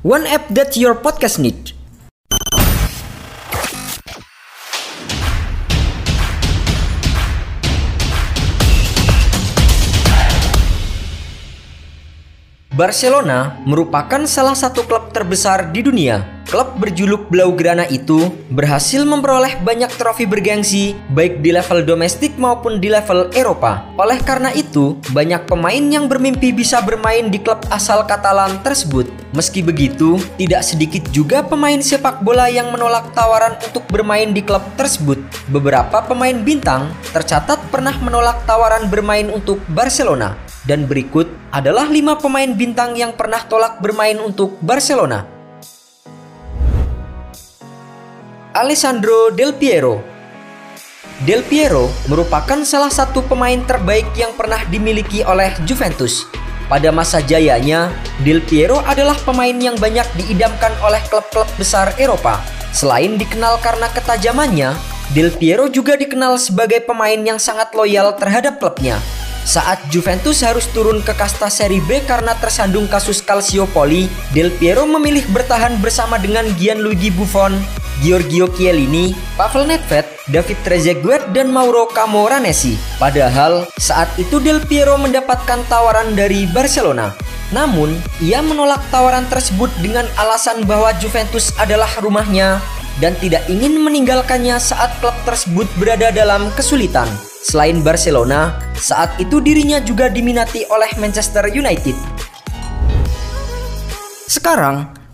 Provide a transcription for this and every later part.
One app that your podcast need. Barcelona merupakan salah satu klub terbesar di dunia klub berjuluk Blaugrana itu berhasil memperoleh banyak trofi bergengsi baik di level domestik maupun di level Eropa. Oleh karena itu, banyak pemain yang bermimpi bisa bermain di klub asal Katalan tersebut. Meski begitu, tidak sedikit juga pemain sepak bola yang menolak tawaran untuk bermain di klub tersebut. Beberapa pemain bintang tercatat pernah menolak tawaran bermain untuk Barcelona. Dan berikut adalah lima pemain bintang yang pernah tolak bermain untuk Barcelona. Alessandro Del Piero. Del Piero merupakan salah satu pemain terbaik yang pernah dimiliki oleh Juventus. Pada masa jayanya, Del Piero adalah pemain yang banyak diidamkan oleh klub-klub besar Eropa. Selain dikenal karena ketajamannya, Del Piero juga dikenal sebagai pemain yang sangat loyal terhadap klubnya. Saat Juventus harus turun ke kasta seri B karena tersandung kasus Calciopoli, Del Piero memilih bertahan bersama dengan Gianluigi Buffon, Giorgio Chiellini, Pavel Nedved, David Trezeguet, dan Mauro Camoranesi. Padahal saat itu Del Piero mendapatkan tawaran dari Barcelona. Namun, ia menolak tawaran tersebut dengan alasan bahwa Juventus adalah rumahnya dan tidak ingin meninggalkannya saat klub tersebut berada dalam kesulitan. Selain Barcelona, saat itu dirinya juga diminati oleh Manchester United. Sekarang,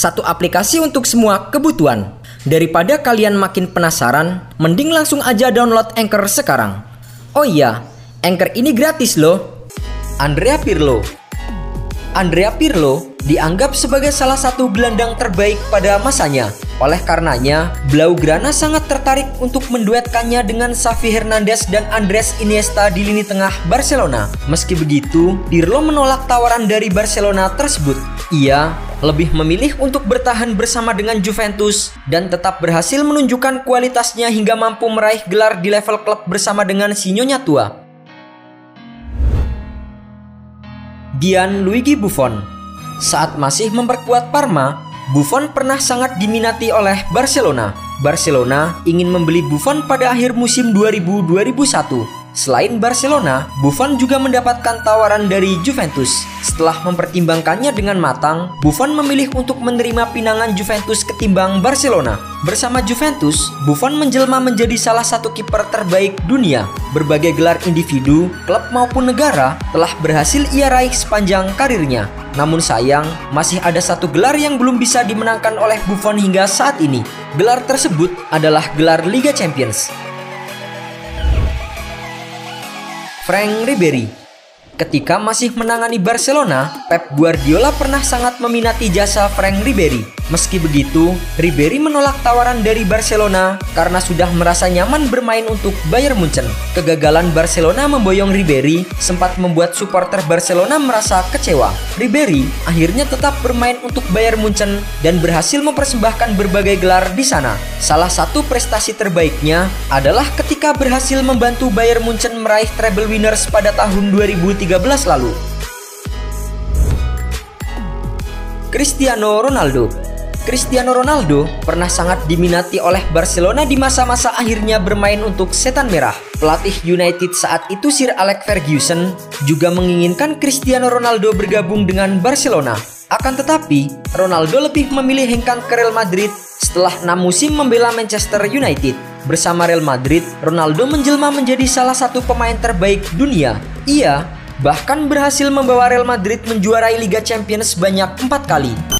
Satu aplikasi untuk semua kebutuhan. Daripada kalian makin penasaran, mending langsung aja download Anchor sekarang. Oh iya, Anchor ini gratis loh. Andrea Pirlo Andrea Pirlo dianggap sebagai salah satu gelandang terbaik pada masanya. Oleh karenanya, Blaugrana sangat tertarik untuk menduetkannya dengan Xavi Hernandez dan Andres Iniesta di lini tengah Barcelona. Meski begitu, Pirlo menolak tawaran dari Barcelona tersebut. Ia lebih memilih untuk bertahan bersama dengan Juventus dan tetap berhasil menunjukkan kualitasnya hingga mampu meraih gelar di level klub bersama dengan Sinyonya tua. Gianluigi Buffon saat masih memperkuat Parma, Buffon pernah sangat diminati oleh Barcelona. Barcelona ingin membeli Buffon pada akhir musim 2000-2001 Selain Barcelona, Buffon juga mendapatkan tawaran dari Juventus. Setelah mempertimbangkannya dengan matang, Buffon memilih untuk menerima pinangan Juventus ketimbang Barcelona. Bersama Juventus, Buffon menjelma menjadi salah satu kiper terbaik dunia. Berbagai gelar individu, klub maupun negara telah berhasil ia raih sepanjang karirnya. Namun sayang, masih ada satu gelar yang belum bisa dimenangkan oleh Buffon hingga saat ini. Gelar tersebut adalah gelar Liga Champions. Frank Ribery. Ketika masih menangani Barcelona, Pep Guardiola pernah sangat meminati jasa Frank Ribery. Meski begitu, Ribery menolak tawaran dari Barcelona karena sudah merasa nyaman bermain untuk Bayern Munchen. Kegagalan Barcelona memboyong Ribery sempat membuat supporter Barcelona merasa kecewa. Ribery akhirnya tetap bermain untuk Bayern Munchen dan berhasil mempersembahkan berbagai gelar di sana. Salah satu prestasi terbaiknya adalah ketika berhasil membantu Bayern Munchen meraih treble winners pada tahun 2013 2013 lalu. Cristiano Ronaldo Cristiano Ronaldo pernah sangat diminati oleh Barcelona di masa-masa akhirnya bermain untuk setan merah. Pelatih United saat itu Sir Alex Ferguson juga menginginkan Cristiano Ronaldo bergabung dengan Barcelona. Akan tetapi, Ronaldo lebih memilih hengkang ke Real Madrid setelah 6 musim membela Manchester United. Bersama Real Madrid, Ronaldo menjelma menjadi salah satu pemain terbaik dunia. Ia bahkan berhasil membawa Real Madrid menjuarai Liga Champions sebanyak empat kali.